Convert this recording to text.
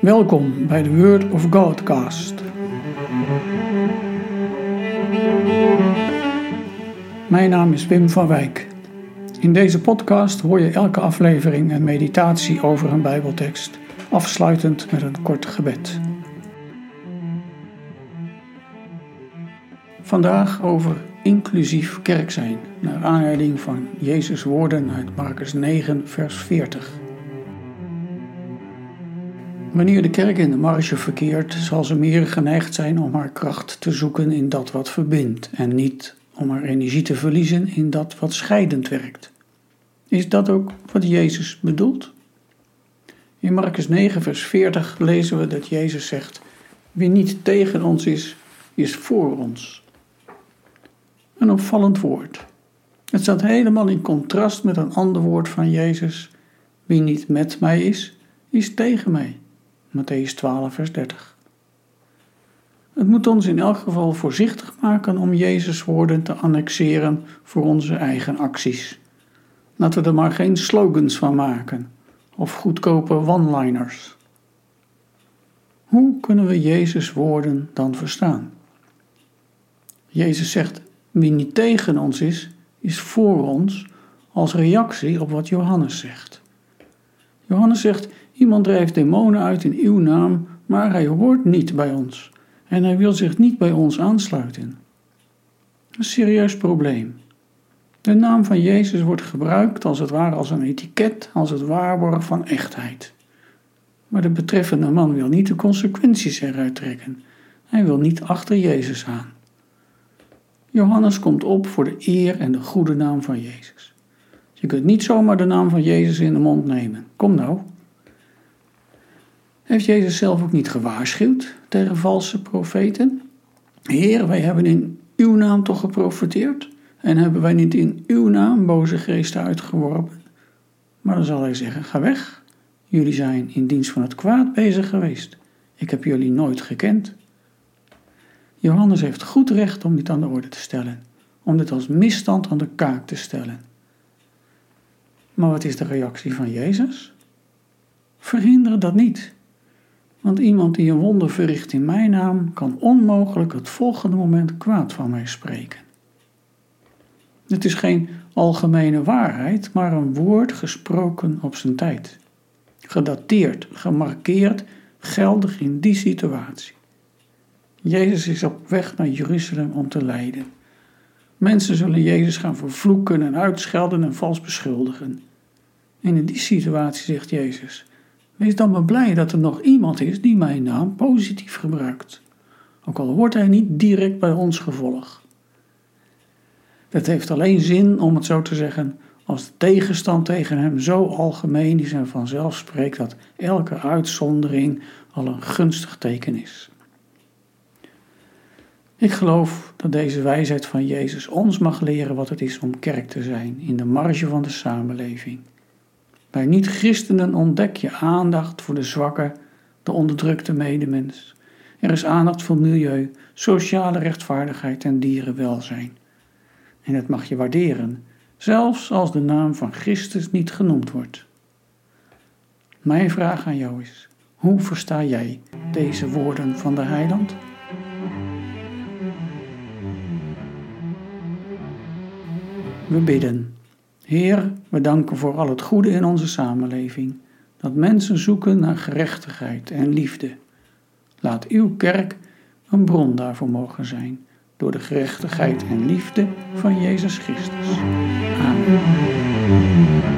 Welkom bij de Word of Godcast. Mijn naam is Wim van Wijk. In deze podcast hoor je elke aflevering een meditatie over een Bijbeltekst, afsluitend met een kort gebed. Vandaag over inclusief kerk zijn, naar aanleiding van Jezus' woorden uit Marcus 9, vers 40. Wanneer de kerk in de marge verkeert, zal ze meer geneigd zijn om haar kracht te zoeken in dat wat verbindt en niet om haar energie te verliezen in dat wat scheidend werkt. Is dat ook wat Jezus bedoelt? In Marcus 9, vers 40 lezen we dat Jezus zegt: Wie niet tegen ons is, is voor ons. Een opvallend woord. Het staat helemaal in contrast met een ander woord van Jezus: Wie niet met mij is, is tegen mij. Matthäus 12, vers 30. Het moet ons in elk geval voorzichtig maken om Jezus' woorden te annexeren voor onze eigen acties. Laten we er maar geen slogans van maken of goedkope one-liners. Hoe kunnen we Jezus' woorden dan verstaan? Jezus zegt: Wie niet tegen ons is, is voor ons als reactie op wat Johannes zegt. Johannes zegt: Iemand drijft demonen uit in uw naam, maar hij hoort niet bij ons en hij wil zich niet bij ons aansluiten. Een serieus probleem. De naam van Jezus wordt gebruikt als het ware als een etiket, als het waarborg van echtheid. Maar de betreffende man wil niet de consequenties eruit trekken. Hij wil niet achter Jezus aan. Johannes komt op voor de eer en de goede naam van Jezus. Je kunt niet zomaar de naam van Jezus in de mond nemen. Kom nou. Heeft Jezus zelf ook niet gewaarschuwd tegen valse profeten? Heer, wij hebben in uw naam toch geprofeteerd? En hebben wij niet in uw naam boze geesten uitgeworpen? Maar dan zal hij zeggen: Ga weg. Jullie zijn in dienst van het kwaad bezig geweest. Ik heb jullie nooit gekend. Johannes heeft goed recht om dit aan de orde te stellen, om dit als misstand aan de kaak te stellen. Maar wat is de reactie van Jezus? Verhinderen dat niet. Want iemand die een wonder verricht in mijn naam kan onmogelijk het volgende moment kwaad van mij spreken. Het is geen algemene waarheid, maar een woord gesproken op zijn tijd. Gedateerd, gemarkeerd, geldig in die situatie. Jezus is op weg naar Jeruzalem om te lijden. Mensen zullen Jezus gaan vervloeken en uitschelden en vals beschuldigen. En in die situatie zegt Jezus: Wees dan maar blij dat er nog iemand is die mijn naam positief gebruikt. Ook al wordt hij niet direct bij ons gevolg. Het heeft alleen zin, om het zo te zeggen, als de tegenstand tegen hem zo algemeen is en vanzelf spreekt dat elke uitzondering al een gunstig teken is. Ik geloof dat deze wijsheid van Jezus ons mag leren wat het is om kerk te zijn in de marge van de samenleving. Bij niet-christenen ontdek je aandacht voor de zwakke, de onderdrukte medemens. Er is aandacht voor milieu, sociale rechtvaardigheid en dierenwelzijn. En het mag je waarderen, zelfs als de naam van Christus niet genoemd wordt. Mijn vraag aan jou is: hoe versta jij deze woorden van de Heiland? We bidden. Heer, we danken voor al het goede in onze samenleving, dat mensen zoeken naar gerechtigheid en liefde. Laat uw kerk een bron daarvoor mogen zijn, door de gerechtigheid en liefde van Jezus Christus. Amen.